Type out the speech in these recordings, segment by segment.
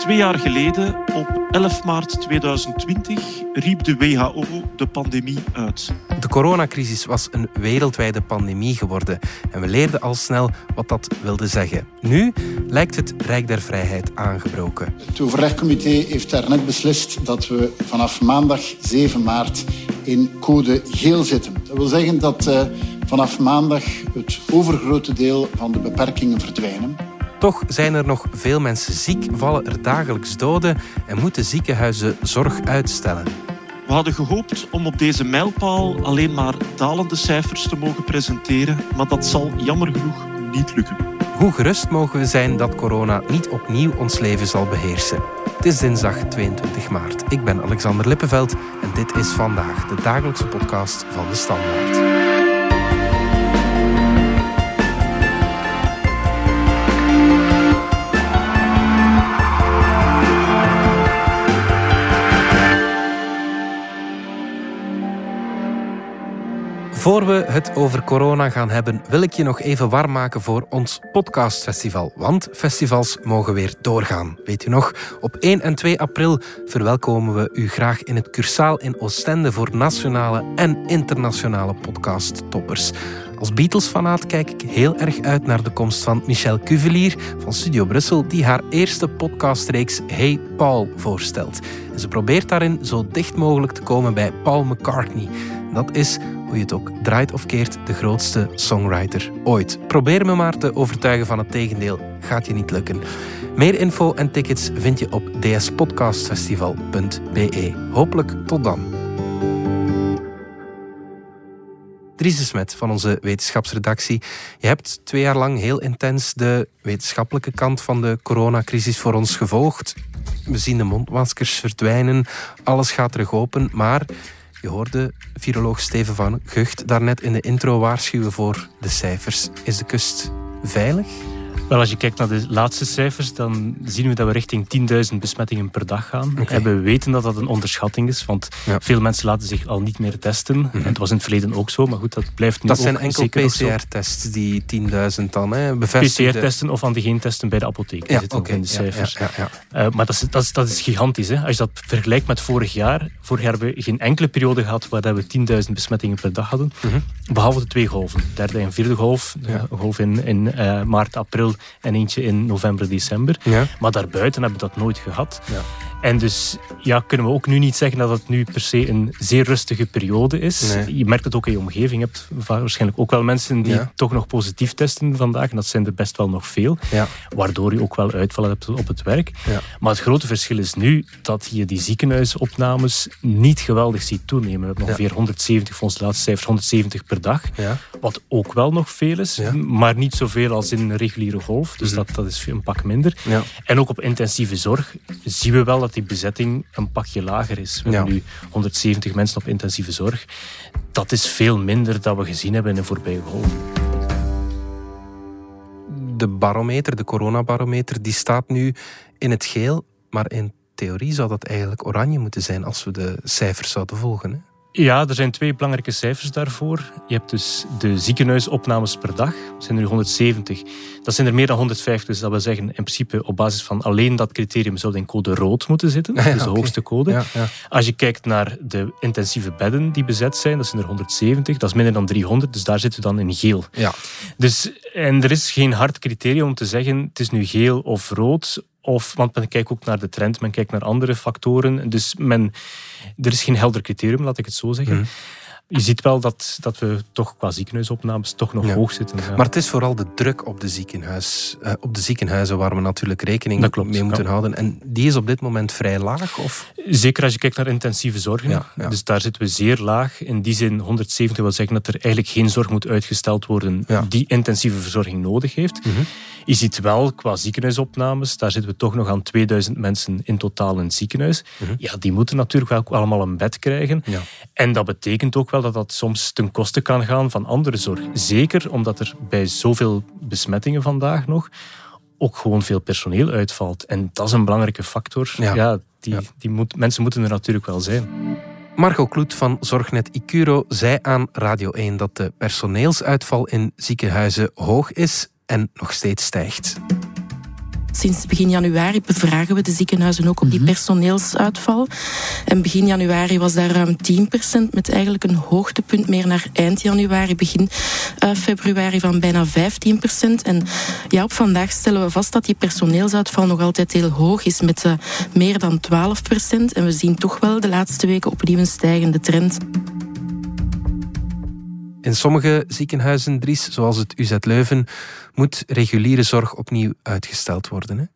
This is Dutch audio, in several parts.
Twee jaar geleden, op 11 maart 2020, riep de WHO de pandemie uit. De coronacrisis was een wereldwijde pandemie geworden en we leerden al snel wat dat wilde zeggen. Nu lijkt het Rijk der Vrijheid aangebroken. Het overlegcomité heeft daarnet beslist dat we vanaf maandag 7 maart in code geel zitten. Dat wil zeggen dat uh, vanaf maandag het overgrote deel van de beperkingen verdwijnen. Toch zijn er nog veel mensen ziek, vallen er dagelijks doden en moeten ziekenhuizen zorg uitstellen. We hadden gehoopt om op deze mijlpaal alleen maar dalende cijfers te mogen presenteren, maar dat zal jammer genoeg niet lukken. Hoe gerust mogen we zijn dat corona niet opnieuw ons leven zal beheersen? Het is dinsdag 22 maart. Ik ben Alexander Lippenveld en dit is vandaag de dagelijkse podcast van de Standaard. Voor we het over corona gaan hebben, wil ik je nog even warm maken voor ons podcastfestival. Want festivals mogen weer doorgaan. Weet u nog? Op 1 en 2 april verwelkomen we u graag in het Cursaal in Oostende voor nationale en internationale podcasttoppers. Als Beatles-fanaat kijk ik heel erg uit naar de komst van Michelle Cuvelier van Studio Brussel, die haar eerste podcastreeks Hey Paul voorstelt. Ze probeert daarin zo dicht mogelijk te komen bij Paul McCartney. Dat is, hoe je het ook draait of keert, de grootste songwriter ooit. Probeer me maar te overtuigen van het tegendeel. Gaat je niet lukken. Meer info en tickets vind je op dspodcastfestival.be. Hopelijk tot dan. Dries van onze wetenschapsredactie. Je hebt twee jaar lang heel intens de wetenschappelijke kant van de coronacrisis voor ons gevolgd. We zien de mondmaskers verdwijnen, alles gaat terug open, maar je hoorde viroloog Steven van Gucht daarnet in de intro waarschuwen voor de cijfers. Is de kust veilig? Wel, als je kijkt naar de laatste cijfers, dan zien we dat we richting 10.000 besmettingen per dag gaan. En we weten dat dat een onderschatting is, want veel mensen laten zich al niet meer testen. Mm En het was in het verleden ook zo, maar goed, dat blijft nu dat ook zijn enkel PCR-tests, die 10.000 dan, hè? PCR-testen of antigeentesten bij de apotheek. Ja, oké. in de cijfers. Ja, ja, uh, maar dat is, dat, is, dat is gigantisch. Hè? Als je dat vergelijkt met vorig jaar, vorig jaar hebben we geen enkele periode gehad waar we 10.000 besmettingen per dag hadden, mm -hmm. behalve de twee golven. Derde en vierde golf, een golf in, in uh, maart, april en eentje in november, december. Ja. Maar daarbuiten hebben we dat nooit gehad. Ja. En dus ja, kunnen we ook nu niet zeggen dat het nu per se een zeer rustige periode is. Je merkt het ook in je omgeving. Je hebt waarschijnlijk ook wel mensen die toch nog positief testen vandaag. En dat zijn er best wel nog veel. Ja. Waardoor je ook wel uitvallen hebt op het werk. Maar het grote verschil is nu dat je die ziekenhuisopnames niet geweldig ziet toenemen. We hebben ongeveer 170, volgens de laatste cijfers, 170 per dag. Wat ook wel nog veel is. Maar niet zoveel als in een reguliere golf. Dus mhm. dat, dat is een pak minder. En ook op intensieve zorg zien we wel dat die bezetting een pakje lager is. We hebben nu 170 mensen op intensieve zorg. Dat is veel minder dan we gezien hebben in de voorbije golf. De barometer, de coronabarometer, die staat nu in het geel, maar in theorie zou dat eigenlijk oranje moeten zijn als we de cijfers zouden volgen. Hè? Ja, er zijn twee belangrijke cijfers daarvoor. Je hebt dus de ziekenhuisopnames per dag. Dat zijn er 170. Dat zijn er meer dan 150. Dus dat wil zeggen, in principe op basis van alleen dat criterium zou in code rood moeten zitten. Dat is de hoogste code. Ja, ja. Als je kijkt naar de intensieve bedden die bezet zijn, dat zijn er 170. Dat is minder dan 300, dus daar zitten we dan in geel. Ja. Dus, en er is geen hard criterium om te zeggen, het is nu geel of rood of, want men kijkt ook naar de trend, men kijkt naar andere factoren. Dus men, er is geen helder criterium, laat ik het zo zeggen. Mhm je ziet wel dat, dat we toch qua ziekenhuisopnames toch nog hoog zitten. Maar het is vooral de druk op de, ziekenhuis, uh, op de ziekenhuizen waar we natuurlijk rekening mee moeten houden. En die is op dit moment vrij laag? Of? Zeker als je kijkt naar intensieve zorgen. Dus daar zitten we zeer laag. In die zin 170 wil zeggen dat er eigenlijk geen zorg moet uitgesteld worden die intensieve verzorging nodig heeft. Mhm. Je ziet wel qua ziekenhuisopnames, daar zitten we toch nog aan 2000 mensen in totaal in het ziekenhuis. Mhm. Ja, die moeten natuurlijk wel allemaal een bed krijgen. En dat betekent ook wel dat dat soms ten koste kan gaan van andere zorg. Zeker omdat er bij zoveel besmettingen vandaag nog ook gewoon veel personeel uitvalt. En dat is een belangrijke factor. Ja. die, die moet, mensen moeten er natuurlijk wel zijn. Margot Kloet van Zorgnet Icuro zei aan Radio 1 dat de personeelsuitval in ziekenhuizen hoog is en nog steeds stijgt. Sinds begin januari bevragen we de ziekenhuizen ook op die mhm. personeelsuitval. En begin januari was daar ruim 10%, met eigenlijk een hoogtepunt meer naar eind januari, begin uh, februari van bijna 15%. En ja, op vandaag stellen we vast dat die personeelsuitval nog altijd heel hoog is, met uh, meer dan 12%. En we zien toch wel de laatste weken opnieuw een stijgende trend. In sommige ziekenhuizen, Dries, zoals het UZ Leuven, moet reguliere zorg opnieuw uitgesteld worden.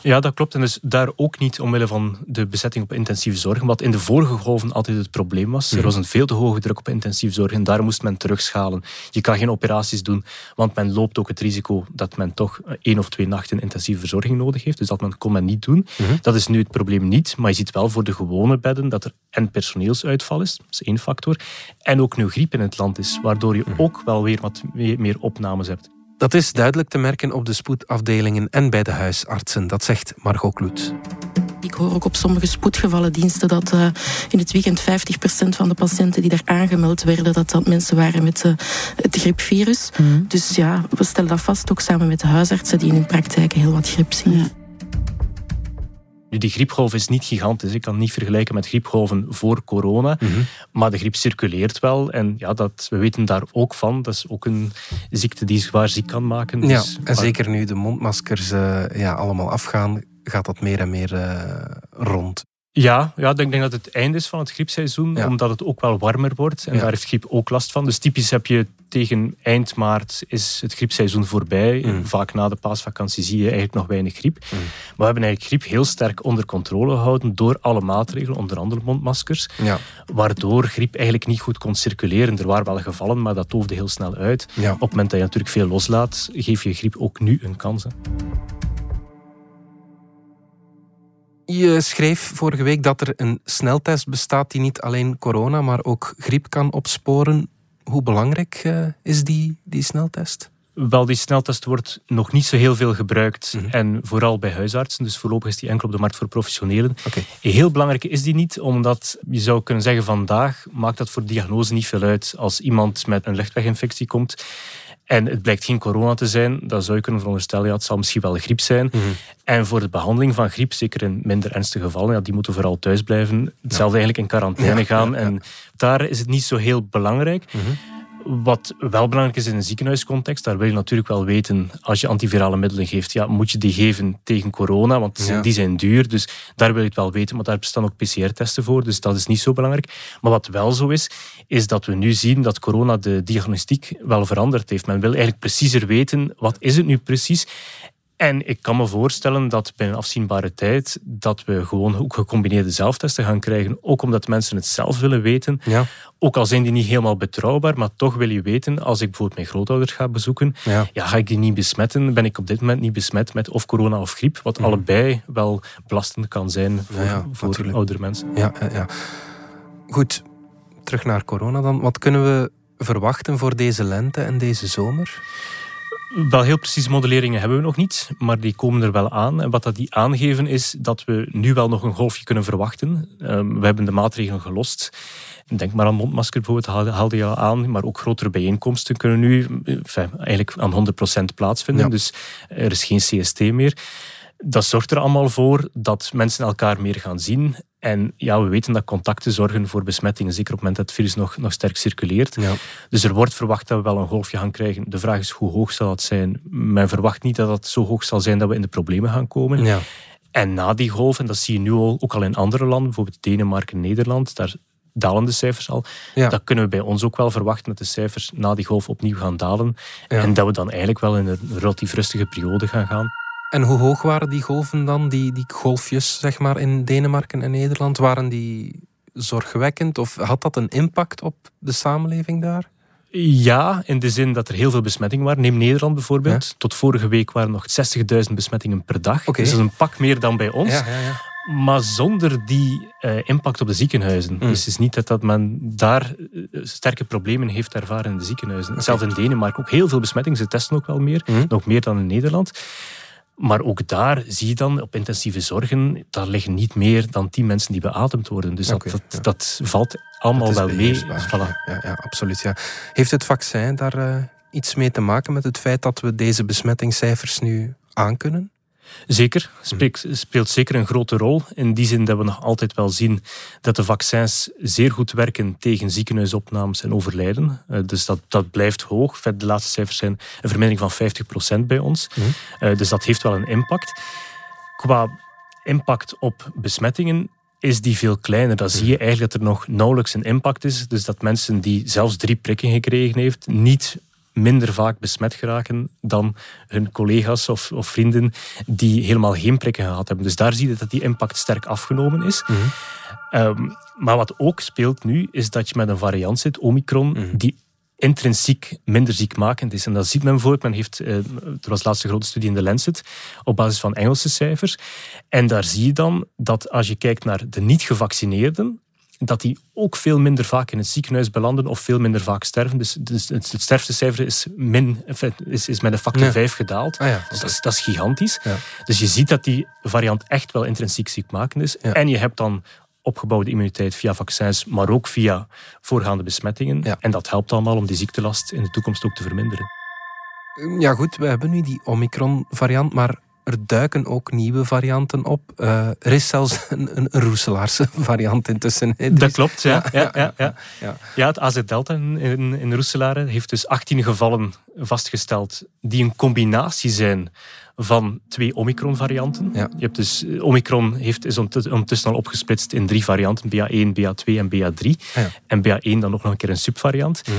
Ja, dat klopt. En dus daar ook niet omwille van de bezetting op intensieve zorg, wat in de vorige golven altijd het probleem was. Er mhm. was een veel te hoge druk op intensieve zorg en daar moest men terugschalen. Je kan geen operaties doen, want men loopt ook het risico dat men toch één of twee nachten intensieve verzorging nodig heeft. Dus dat men, kon men niet doen. Mhm. Dat is nu het probleem niet, maar je ziet wel voor de gewone bedden dat er en personeelsuitval is, dat is één factor, en ook nu griep in het land is, waardoor je mhm. ook wel weer wat meer opnames hebt. Dat is duidelijk te merken op de spoedafdelingen en bij de huisartsen, dat zegt Margot Kloet. Ik hoor ook op sommige spoedgevallendiensten dat uh, in het weekend 50% van de patiënten die daar aangemeld werden, dat dat mensen waren met uh, het griepvirus. Mm. Dus ja, we stellen dat vast ook samen met de huisartsen die in hun praktijk heel wat griep zien. Ja. Nu, die griepgolf is niet gigantisch. Ik kan niet vergelijken met griepgolven voor corona. Mhm. Maar de griep circuleert wel. En ja, dat, we weten daar ook van. Dat is ook een ziekte die zwaar ziek kan maken. Ja, dus, en zeker nu de mondmaskers uh, ja, allemaal afgaan, gaat dat meer en meer uh, rond. Ja, ja, ik denk dat het einde is van het griepseizoen, omdat het ook wel warmer wordt. En daar heeft griep ook last van. Dus typisch heb je tegen eind maart is het griepseizoen voorbij. Mm. Vaak na de paasvakantie zie je eigenlijk nog weinig griep. Mm. Maar we hebben eigenlijk griep heel sterk onder controle gehouden door alle maatregelen, onder andere mondmaskers. Ja. Waardoor griep eigenlijk niet goed kon circuleren. Er waren wel gevallen, maar dat toofde heel snel uit. Op het moment dat je natuurlijk veel loslaat, geef je griep ook nu een kans. Je schreef vorige week dat er een sneltest bestaat die niet alleen corona, maar ook griep kan opsporen. Hoe belangrijk uh, is die, die sneltest? Wel, die sneltest wordt nog niet zo heel veel gebruikt. Mhm. En vooral bij huisartsen. Dus voorlopig is die enkel op de markt voor professionelen. Okay. Heel belangrijk is die niet, omdat je zou kunnen zeggen vandaag maakt dat voor diagnose niet veel uit. Als iemand met een luchtweginfectie komt en het blijkt geen corona te zijn, dan zou je kunnen veronderstellen, ja, het zal misschien wel griep zijn. Mhm. En voor de behandeling van griep, zeker in minder ernstige gevallen, ja, die moeten vooral thuis blijven. Hetzelfde eigenlijk in quarantaine gaan. En daar is het niet zo heel belangrijk. Mhm. Wat wel belangrijk is in een ziekenhuiscontext, daar wil je natuurlijk wel weten, als je antivirale middelen geeft, ja, moet je die geven tegen corona, want die zijn duur. Dus daar wil je het wel weten, maar daar bestaan ook PCR-testen voor, dus dat is niet zo belangrijk. Maar wat wel zo is, is dat we nu zien dat corona de diagnostiek wel veranderd heeft. Men wil eigenlijk preciezer weten, wat is het nu precies? En ik kan me voorstellen dat binnen afzienbare tijd dat we gewoon ook gecombineerde zelftesten gaan krijgen. Ook omdat mensen het zelf willen weten. Ja. Ook al zijn die niet helemaal betrouwbaar, maar toch wil je weten, als ik bijvoorbeeld mijn grootouders ga bezoeken, ja. ga ik die niet besmetten? Ben ik op dit moment niet besmet met of corona of griep? Wat mhm. allebei wel belastend kan zijn voor, voor oudere mensen. Ja, ja, Goed, terug naar corona dan. Wat kunnen we verwachten voor deze lente en deze zomer? Wel heel precieze modelleringen hebben we nog niet, maar die komen er wel aan. En wat dat die aangeven is dat we nu wel nog een golfje kunnen verwachten. Ehm, we hebben de maatregelen gelost. Denk maar aan mondmasker bijvoorbeeld, haalde je al aan. Maar ook grotere bijeenkomsten kunnen nu eigenlijk aan 100% plaatsvinden. Dus er is geen CST meer. Dat zorgt er allemaal voor dat mensen elkaar meer gaan zien en ja, we weten dat contacten zorgen voor besmettingen, zeker op het moment dat het virus nog, nog sterk circuleert. Ja. Dus er wordt verwacht dat we wel een golfje gaan krijgen. De vraag is hoe hoog zal het zijn? Men verwacht niet dat het zo hoog zal zijn dat we in de problemen gaan komen. Ja. En na die golf, en dat zie je nu al, ook al in andere landen, bijvoorbeeld Denemarken, Nederland, daar dalen de cijfers al. Ja. Dat kunnen we bij ons ook wel verwachten, dat de cijfers na die golf opnieuw gaan dalen. En dat we dan eigenlijk wel in een relatief rustige periode gaan gaan. En hoe hoog waren die golven dan, die, die golfjes zeg maar, in Denemarken en Nederland? Waren die zorgwekkend of had dat een impact op de samenleving daar? Ja, in de zin dat er heel veel besmettingen waren. Neem Nederland bijvoorbeeld. Tot vorige week waren nog 60.000 besmettingen per dag. Dus dat is een pak meer dan bij ons. Ja, ja, maar zonder die uh, impact op de ziekenhuizen. Mm. Dus het is niet dat, dat men daar uh, sterke problemen heeft ervaren in de ziekenhuizen. Okay. Zelfs in Denemarken ook heel veel besmettingen. Ze testen ook wel meer. Mm. Nog meer dan in Nederland. Maar ook daar zie je dan op intensieve zorgen, daar liggen niet meer dan tien mensen die beademd worden. Dus dat, dat, valt allemaal wel mee. Voilà. Ja, ja, absoluut. Ja. Heeft het vaccin daar uh, iets mee te maken met het feit dat we deze besmettingscijfers nu aankunnen? Zeker, speelt, speelt zeker een grote rol. In die zin dat we nog altijd wel zien dat de vaccins zeer goed werken tegen ziekenhuisopnames en overlijden. Uh, dus dat, dat blijft hoog. De laatste cijfers zijn een vermindering van 50% bij ons. Uh, dus dat heeft wel een impact. Qua impact op besmettingen is die veel kleiner. Dan zie je eigenlijk dat er nog nauwelijks een impact is. Dus dat mensen die zelfs drie prikken gekregen heeft, niet minder vaak besmet geraken dan hun collega's of, of, vrienden die helemaal geen prikken gehad hebben. Dus daar zie je dat die impact sterk afgenomen is. Mhm. Ehm, maar wat ook speelt nu, is dat je met een variant zit, Omicron, mhm. die intrinsiek minder ziekmakend is. En dat ziet men bijvoorbeeld, men heeft, eh, er was de laatste grote studie in de Lancet, op basis van Engelse cijfers. En daar zie je dan dat als je kijkt naar de niet-gevaccineerden, dat die ook veel minder vaak in het ziekenhuis belanden of veel minder vaak sterven. Dus, dus het sterfste cijfer is, min, is, is met een factor 5 gedaald. Ah ja, dus dat is, dat is gigantisch. Ja. Dus je ziet dat die variant echt wel intrinsiek ziekmakend is. En je hebt dan opgebouwde immuniteit via vaccins, maar ook via voorgaande besmettingen. En dat helpt allemaal om die ziektelast in de toekomst ook te verminderen. Ja goed, we hebben nu die Omicron-variant, maar er duiken ook nieuwe varianten op. Uh, er is zelfs een, een, Roeselaarse variant intussen. Dat klopt, ja. Ja, ja, ja, ja. ja. het AZ-Delta in, in, in Roeselare heeft dus 18 gevallen vastgesteld die een combinatie zijn van twee Omicron-varianten. Ja. Je hebt dus, eh, Omicron heeft, is ondertussen al opgesplitst in drie varianten, BA1, BA2 en BA3. Ja. En BA1 dan ook nog een keer een subvariant. Mm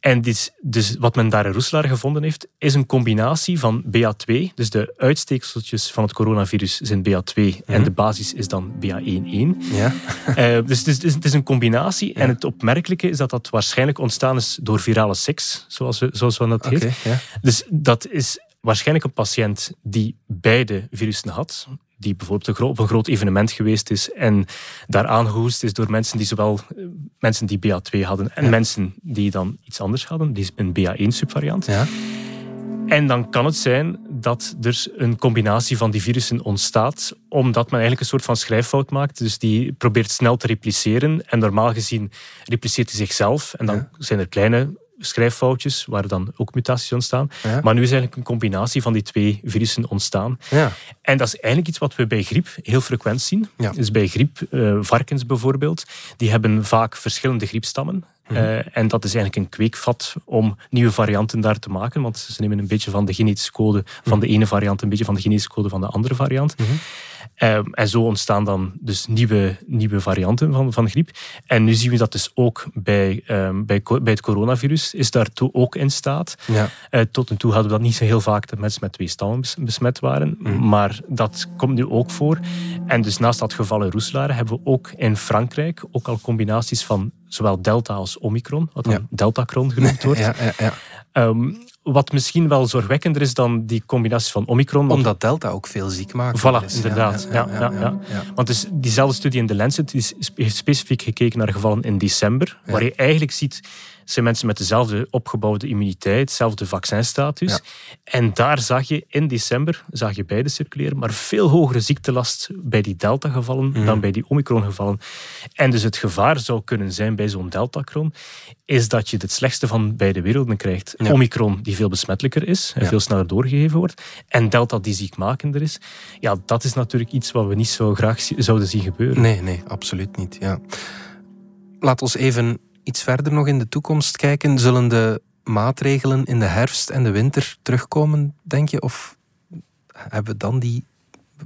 en dus, dus wat men daar in Roeselaar gevonden heeft, is een combinatie van BA2, dus de uitsteekseltjes van het coronavirus zijn BA2 en mhm. de basis is dan BA1-1. Ja. Uh, dus, dus, het is een combinatie en het opmerkelijke is dat dat waarschijnlijk ontstaan is door virale seks, zoals we, zoals we dat okay, heet. Ja. Dus dat is waarschijnlijk een patiënt die beide virussen had die bijvoorbeeld op een groot evenement geweest is en daar aangehoest is door mensen die zowel eh, mensen die BA2 hadden en mensen die dan iets anders hadden, die is een BA1-subvariant. Ja. En dan kan het zijn dat er een combinatie van die virussen ontstaat, omdat men eigenlijk een soort van schrijffout maakt. Dus die probeert snel te repliceren en normaal gezien repliceert hij zichzelf en dan zijn er kleine schrijffoutjes, waar dan ook mutaties ontstaan. Maar nu is eigenlijk een combinatie van die twee virussen ontstaan. Ja. En dat is eigenlijk iets wat we bij griep heel frequent zien. Dus bij griep, uh, varkens bijvoorbeeld, die hebben vaak verschillende griepstammen. Mhm. Eh, en dat is eigenlijk een kweekvat om nieuwe varianten daar te maken. Want ze nemen een beetje van de genetische code van mhm. de ene variant, een beetje van de genetische code van de andere variant. Mhm. Ehm, en zo ontstaan dan dus nieuwe, nieuwe varianten van, van griep. En nu zien we dat dus ook bij, um, bij, bij het coronavirus is daartoe ook in staat. Ja. Uh, tot nu toe hadden we dat niet zo heel vaak dat mensen met twee stammen besmet waren. Maar dat komt nu ook voor. En dus naast dat geval in hebben we ook in Frankrijk ook al combinaties van zowel Delta als Omicron, wat dan ja. Deltacron genoemd wordt. Ja, ja, ja. Um, wat misschien wel zorgwekkender is dan die combinatie van Omicron. Omdat Delta ook veel ziek maakt. Voilà, inderdaad. Ja, ja, ja, Want dus diezelfde studie in de Lancet is, specifiek gekeken naar gevallen in december, waar je eigenlijk ziet zijn mensen met dezelfde opgebouwde immuniteit, dezelfde vaccinstatus. En daar zag je in december, zag je beide circuleren, maar veel hogere ziektelast bij die Delta-gevallen mhm. dan bij die Omicron-gevallen. En dus het gevaar zou kunnen zijn bij zo'n Deltacron, is dat je het slechtste van beide werelden krijgt. Omicron, die veel besmettelijker is en veel sneller doorgegeven wordt, en Delta, die ziekmakender is. Ja, dat is natuurlijk iets wat we niet zo graag zouden zien gebeuren. Nee, nee, absoluut niet. Ja. Laat ons even iets verder nog in de toekomst kijken, zullen de maatregelen in de herfst en de winter terugkomen, denk je? Of hebben we dan die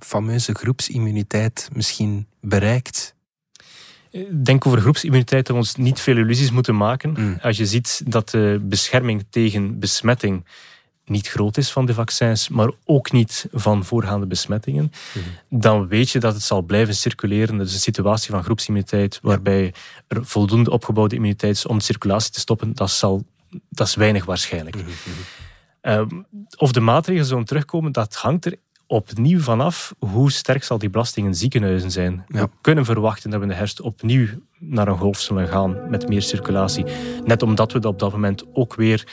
fameuze groepsimmuniteit misschien bereikt? Ik denk over groepsimmuniteit dat we ons niet veel illusies moeten maken. Mm. Als je ziet dat de bescherming tegen besmetting niet groot is van de vaccins, maar ook niet van voorgaande besmettingen, dan weet je dat het zal blijven circuleren. Dus een situatie van groepsimmuniteit, waarbij er voldoende opgebouwde immuniteit is om de circulatie te stoppen, dat, zal, dat is weinig waarschijnlijk. Mhm, mhm. Ehm, of de maatregelen zullen terugkomen, dat hangt er opnieuw vanaf hoe sterk zal die belasting in ziekenhuizen zijn. We kunnen verwachten dat we in de herfst opnieuw naar een golf zullen gaan met meer circulatie. Net omdat we op dat moment ook weer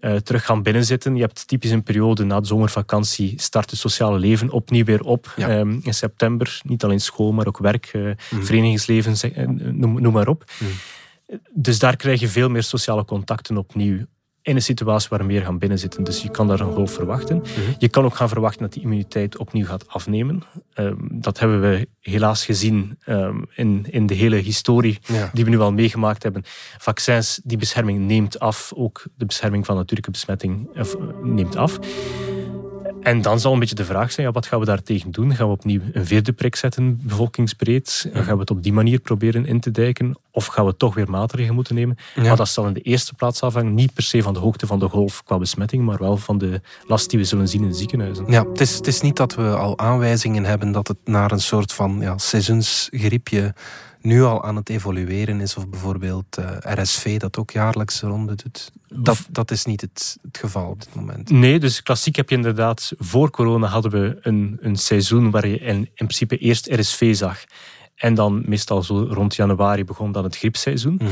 uh, terug gaan binnenzitten. Je hebt typisch een periode na de zomervakantie start het sociale leven opnieuw weer op. Ehm, in september, niet alleen school, maar ook werk, uh, verenigingsleven, eh, noem, noem, maar op. Mm. Dus daar krijg je veel meer sociale contacten opnieuw. In een situatie waar meer gaan binnenzitten. Dus je kan daar een golf verwachten. Mhm. Je kan ook gaan verwachten dat die immuniteit opnieuw gaat afnemen. Ehm, dat hebben we helaas gezien um, in, in de hele historie die we nu al meegemaakt hebben. Vaccins, die bescherming neemt af. Ook de bescherming van natuurlijke besmetting of, neemt af. En dan zal een beetje de vraag zijn, ja, wat gaan we daar tegen doen? Gaan we opnieuw een vierde prik zetten, bevolkingsbreed? Gaan we het op die manier proberen in te dijken? Of gaan we toch weer maatregelen moeten nemen? Maar dat zal in de eerste plaats afhangen, niet per se van de hoogte van de golf qua besmetting, maar wel van de last die we zullen zien in ziekenhuizen. Ja, het is, het is niet dat we al aanwijzingen hebben dat het naar een soort van ja, seizoensgriepje nu al aan het evolueren is, of bijvoorbeeld uh, eh, RSV dat ook jaarlijks ronde doet. Dat, dat is niet het, het, geval op dit moment. Nee, dus klassiek heb je inderdaad, voor corona hadden we een, een seizoen waar je in, in principe eerst RSV zag. En dan meestal zo rond januari begon dan het griepseizoen. Mhm.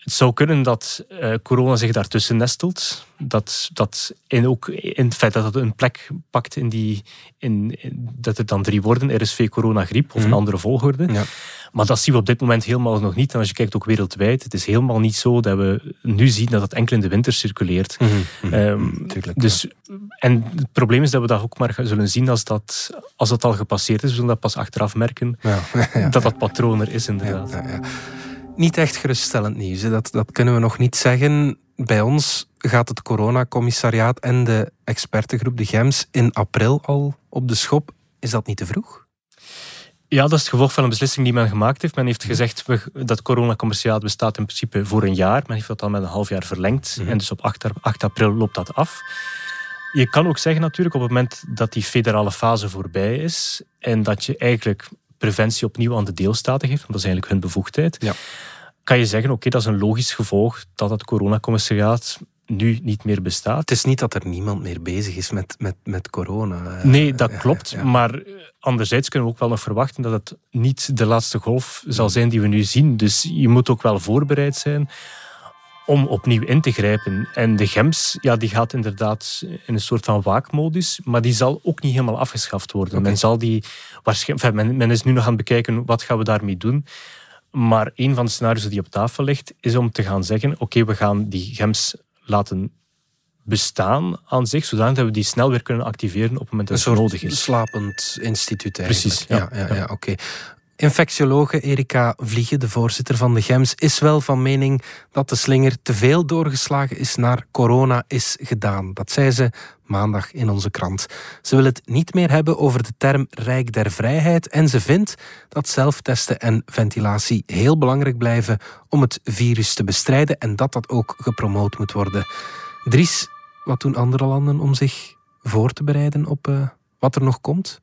Het zou kunnen dat uh, corona zich daartussen nestelt. Dat, dat in, ook in het feit dat het een plek pakt in die. In, dat het dan drie worden: RSV, corona, griep of een mhm. andere volgorde. Ja. Maar dat zien we op dit moment helemaal nog niet. En als je kijkt ook wereldwijd, het is helemaal niet zo dat we nu zien dat het enkel in de winter circuleert. Mm um, dus, En het probleem is dat we dat ook maar zullen zien als dat, als dat al gepasseerd is. We zullen dat pas achteraf merken ja. dat dat patroon er is, inderdaad. Niet echt geruststellend nieuws, dat, dat kunnen we nog niet zeggen. Bij ons gaat het coronacommissariaat en de expertengroep, de GEMS, in april al op de schop. Is dat niet te vroeg? Ja, dat is het gevolg van een beslissing die men gemaakt heeft. Men heeft gezegd dat coronacommerciaat bestaat in principe voor een jaar. Men heeft dat al met een half jaar verlengd. Mhm. En dus op 8, 8 april loopt dat af. Je kan ook zeggen natuurlijk op het moment dat die federale fase voorbij is en dat je eigenlijk preventie opnieuw aan de deelstaten geeft, want dat is eigenlijk hun bevoegdheid, ja. kan je zeggen, oké, dat is een logisch gevolg dat het coronacommissariaat nu niet meer bestaat. Het is niet dat er niemand meer bezig is met, met, met corona. Nee, dat klopt. Maar eh, anderzijds kunnen we ook wel nog verwachten dat het niet de laatste golf zal zijn die we nu zien. Dus je moet ook wel voorbereid zijn om opnieuw in te grijpen. En de GEMS ja, die gaat inderdaad in een soort van waakmodus, maar die zal ook niet helemaal afgeschaft worden. Men, zal die waarschijnlijk, men, men is nu nog aan het bekijken wat gaan we daarmee doen. Maar een van de scenario's die op tafel ligt, is om te gaan zeggen: oké, we gaan die GEMS laten bestaan aan zich, zodat we die snel weer kunnen activeren op het moment dat het nodig is. Een slapend instituut eigenlijk. Precies, ja. ja, ja, oké. Infectiologe Erika Vliegen, de voorzitter van de GEMS, is wel van mening dat de slinger te veel doorgeslagen is naar corona is gedaan. Dat zei ze maandag in onze krant. Ze wil het niet meer hebben over de term rijk der vrijheid en ze vindt dat zelftesten en ventilatie heel belangrijk blijven om het virus te bestrijden en dat dat ook gepromoot moet worden. Dries, wat doen andere landen om zich voor te bereiden op uh, wat er nog komt?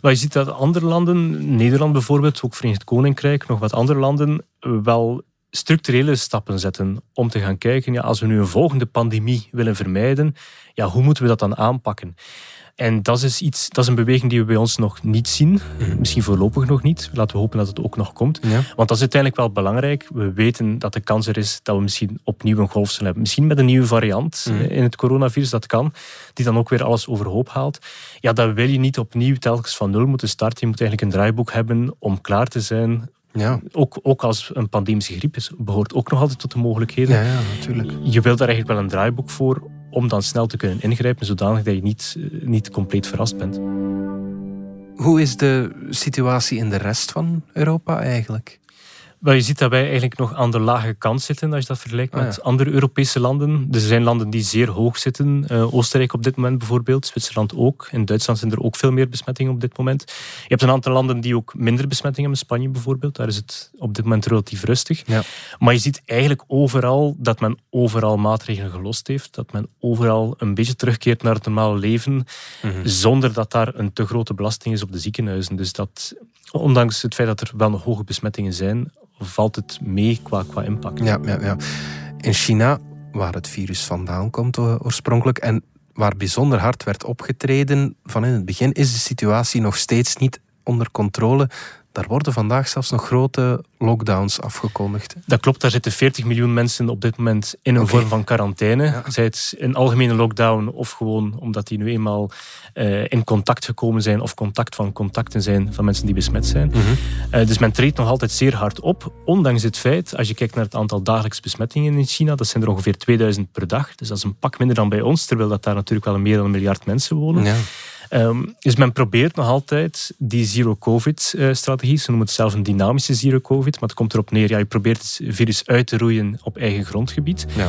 Maar je ziet dat andere landen, Nederland bijvoorbeeld, ook Verenigd Koninkrijk, nog wat andere landen, wel structurele stappen zetten om te gaan kijken, ja, als we nu een volgende pandemie willen vermijden, ja, hoe moeten we dat dan aanpakken? En dat is, iets, dat is een beweging die we bij ons nog niet zien. Mhm. Misschien voorlopig nog niet. Laten we hopen dat het ook nog komt. Want dat is uiteindelijk wel belangrijk. We weten dat de kans er is dat we misschien opnieuw een golf zullen hebben. Misschien met een nieuwe variant mhm. in het coronavirus, dat kan. Die dan ook weer alles overhoop haalt. Ja, dan wil je niet opnieuw telkens van nul moeten starten. Je moet eigenlijk een draaiboek hebben om klaar te zijn ja. Ook, ook als een pandemische griep is, behoort ook nog altijd tot de mogelijkheden. Ja, ja, natuurlijk. Je wilt daar eigenlijk wel een draaiboek voor om dan snel te kunnen ingrijpen, zodanig dat je niet, niet compleet verrast bent. Hoe is de situatie in de rest van Europa eigenlijk? Wel, je ziet dat wij eigenlijk nog aan de lage kant zitten als je dat vergelijkt ah, met andere Europese landen. Er zijn landen die zeer hoog zitten. Uh, Oostenrijk op dit moment bijvoorbeeld, Zwitserland ook. In Duitsland zijn er ook veel meer besmettingen op dit moment. Je hebt een aantal landen die ook minder besmettingen hebben. Spanje bijvoorbeeld, daar is het op dit moment relatief rustig. Ja. Maar je ziet eigenlijk overal dat men overal maatregelen gelost heeft. Dat men overal een beetje terugkeert naar het normale leven. Mhm. Zonder dat daar een te grote belasting is op de ziekenhuizen. Dus dat, ondanks het feit dat er wel hoge besmettingen zijn, valt het mee qua, qua impact. Ja, ja, ja. In China, waar het virus vandaan komt oorspronkelijk en waar bijzonder hard werd opgetreden van in het begin, is de situatie nog steeds niet onder controle. Daar worden vandaag zelfs nog grote lockdowns afgekondigd. Dat klopt, daar zitten 40 miljoen mensen op dit moment in een vorm van quarantaine. Ja. Zij het een algemene lockdown of gewoon omdat die nu eenmaal uh, in contact gekomen zijn of contact van contacten zijn van mensen die besmet zijn. Mm -hmm. dus men treedt nog altijd zeer hard op, ondanks het feit, als je kijkt naar het aantal dagelijks besmettingen in China, dat zijn er ongeveer 2000 per dag. Dus dat is een pak minder dan bij ons, terwijl dat daar natuurlijk wel meer dan een miljard mensen wonen. Ja. Um, dus men probeert nog altijd die zero-covid-strategie, ze noemen het zelf een dynamische zero-covid, maar het komt erop neer, ja, je probeert het virus uit te roeien op eigen grondgebied. Ja.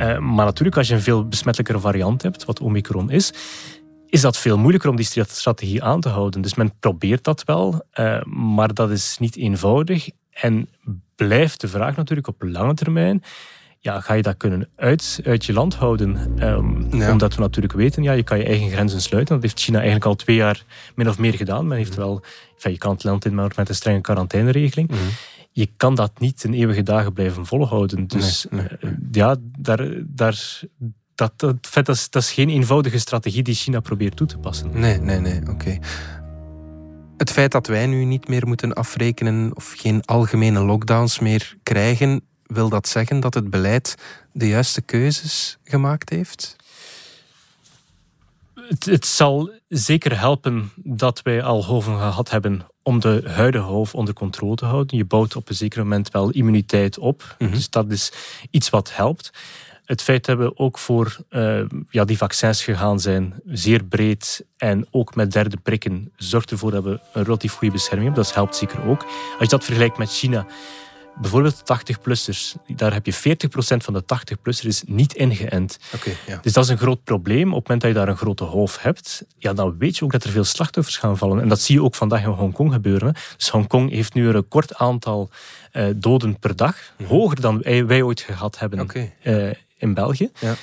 Uh, maar natuurlijk, als je een veel besmettelijkere variant hebt, wat Omicron is, is dat veel moeilijker om die strategie aan te houden. Dus men probeert dat wel, uh, maar dat is niet eenvoudig. En blijft de vraag natuurlijk op lange termijn ja, ga je dat kunnen uit, uit je land houden? Um, Omdat we natuurlijk weten, ja, je kan je eigen grenzen sluiten. Dat heeft China eigenlijk al twee jaar min of meer gedaan. Men heeft wel, enfin, je kan het land in, maar met een strenge quarantaineregeling. Mm Je kan dat niet in eeuwige dagen blijven volhouden. Dus nee, nee. Uh, ja, daar, daar, dat, dat, dat, is, dat is geen eenvoudige strategie die China probeert toe te passen. Nee, nee, nee, oké. Het feit dat wij nu niet meer moeten afrekenen of geen algemene lockdowns meer krijgen, wil dat zeggen dat het beleid de juiste keuzes gemaakt heeft? Het, het zal zeker helpen dat wij al hoven gehad hebben om de huidige golf onder controle te houden. Je bouwt op een zeker moment wel immuniteit op. Mhm. Dus dat is iets wat helpt. Het feit dat we ook voor uh, ja, die vaccins gegaan zijn, zeer breed en ook met derde prikken, zorgt ervoor dat we een relatief goede bescherming hebben. Dat helpt zeker ook. Als je dat vergelijkt met China, bijvoorbeeld 80-plussers, daar heb je 40% van de 80-plussers niet ingeënt. Okay, ja. Dus dat is een groot probleem. Op het moment dat je daar een grote golf hebt, ja, dan weet je ook dat er veel slachtoffers gaan vallen. En dat zie je ook vandaag in Hongkong gebeuren. Dus Hongkong heeft nu een record aantal uh, doden per dag, mm -hmm. hoger dan wij, wij, ooit gehad hebben okay. uh, in België. Ja.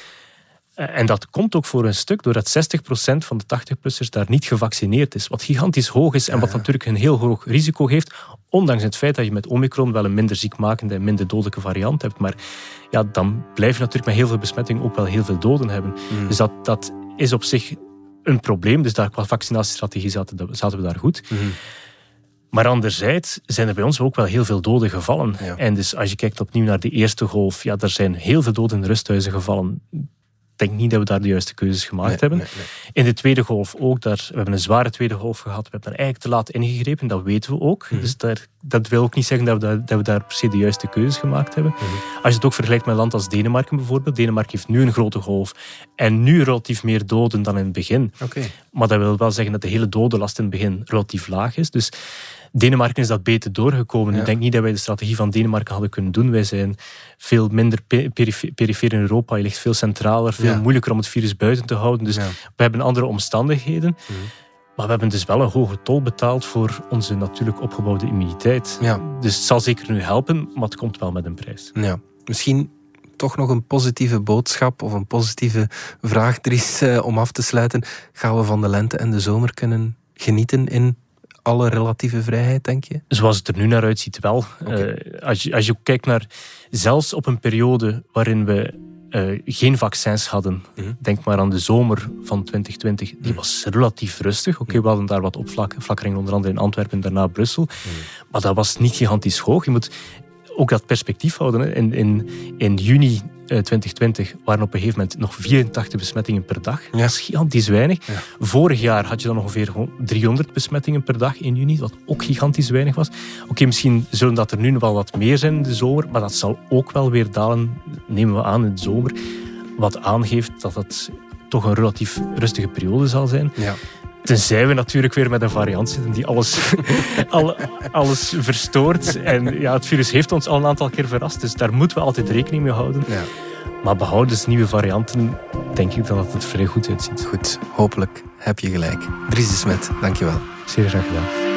En dat komt ook voor een stuk doordat 60% van de 80-plussers daar niet gevaccineerd is. Wat gigantisch hoog is en wat natuurlijk een heel hoog risico geeft. Ondanks het feit dat je met Omicron wel een minder ziekmakende en minder dodelijke variant hebt. Maar ja, dan blijf je natuurlijk met heel veel besmetting ook wel heel veel doden hebben. Mm. Dus dat, dat is op zich een probleem. Dus daar, qua vaccinatiestrategie zaten, zaten we daar goed. Mm. Maar anderzijds zijn er bij ons ook wel heel veel doden gevallen. Ja. En dus als je kijkt opnieuw naar de eerste golf, ja, er zijn heel veel doden in rusthuizen gevallen denk niet dat we daar de juiste keuzes gemaakt hebben. In de tweede golf ook. Daar, we hebben een zware tweede golf gehad. We hebben daar eigenlijk te laat ingegrepen. Dat weten we ook. Mhm. Dus daar, dat wil ook niet zeggen dat we, daar, dat we daar per se de juiste keuzes gemaakt hebben. Mhm. Als je het ook vergelijkt met een land als Denemarken bijvoorbeeld. Denemarken heeft nu een grote golf. En nu relatief meer doden dan in het begin. Okay. Maar dat wil wel zeggen dat de hele dodenlast in het begin relatief laag is. Dus Denemarken is dat beter doorgekomen. Ik denk niet dat wij de strategie van Denemarken hadden kunnen doen. Wij zijn veel minder perifeer in Europa. Je ligt veel centraler, veel ja. moeilijker om het virus buiten te houden. Dus we hebben andere omstandigheden. Mhm. Maar we hebben dus wel een hoge tol betaald voor onze natuurlijk opgebouwde immuniteit. Dus het zal zeker nu helpen, maar het komt wel met een prijs. Ja. Misschien toch nog een positieve boodschap of een positieve vraag, Dries, eh, om af te sluiten. Gaan we van de lente en de zomer kunnen genieten in alle relatieve vrijheid, denk je? Zoals het er nu naar uitziet, wel. Okay. Uh, als, je, als je kijkt naar zelfs op een periode waarin we uh, geen vaccins hadden, mm -hmm. denk maar aan de zomer van 2020, die mhm. was relatief rustig. Oké, okay, mhm. we hadden daar wat opflakkeringen, onder andere in Antwerpen en daarna Brussel. Mm. Maar dat was niet gigantisch hoog. Je moet ook dat perspectief houden. In, in, in juni 2020 eh, waren op een gegeven moment nog 84 besmettingen per dag. Ja. Dat is gigantisch weinig. Ja. Vorig jaar had je dan ongeveer 300 besmettingen per dag in juni, wat ook gigantisch weinig was. Oké, okay, misschien zullen dat er nu wel wat meer zijn in de zomer, maar dat zal ook wel weer dalen, nemen we aan, in de zomer. Wat aangeeft dat het toch een relatief rustige periode zal zijn. Ja. Tenzij we natuurlijk weer met een variant zitten die alles, alles verstoort. En ja, het virus heeft ons al een aantal keer verrast, dus daar moeten we altijd rekening mee houden. Ja. Maar behouden ze nieuwe varianten, denk ik dat het vrij goed uitziet. Goed, hopelijk heb je gelijk. Dries de Smet, dankjewel. Zeer graag gedaan.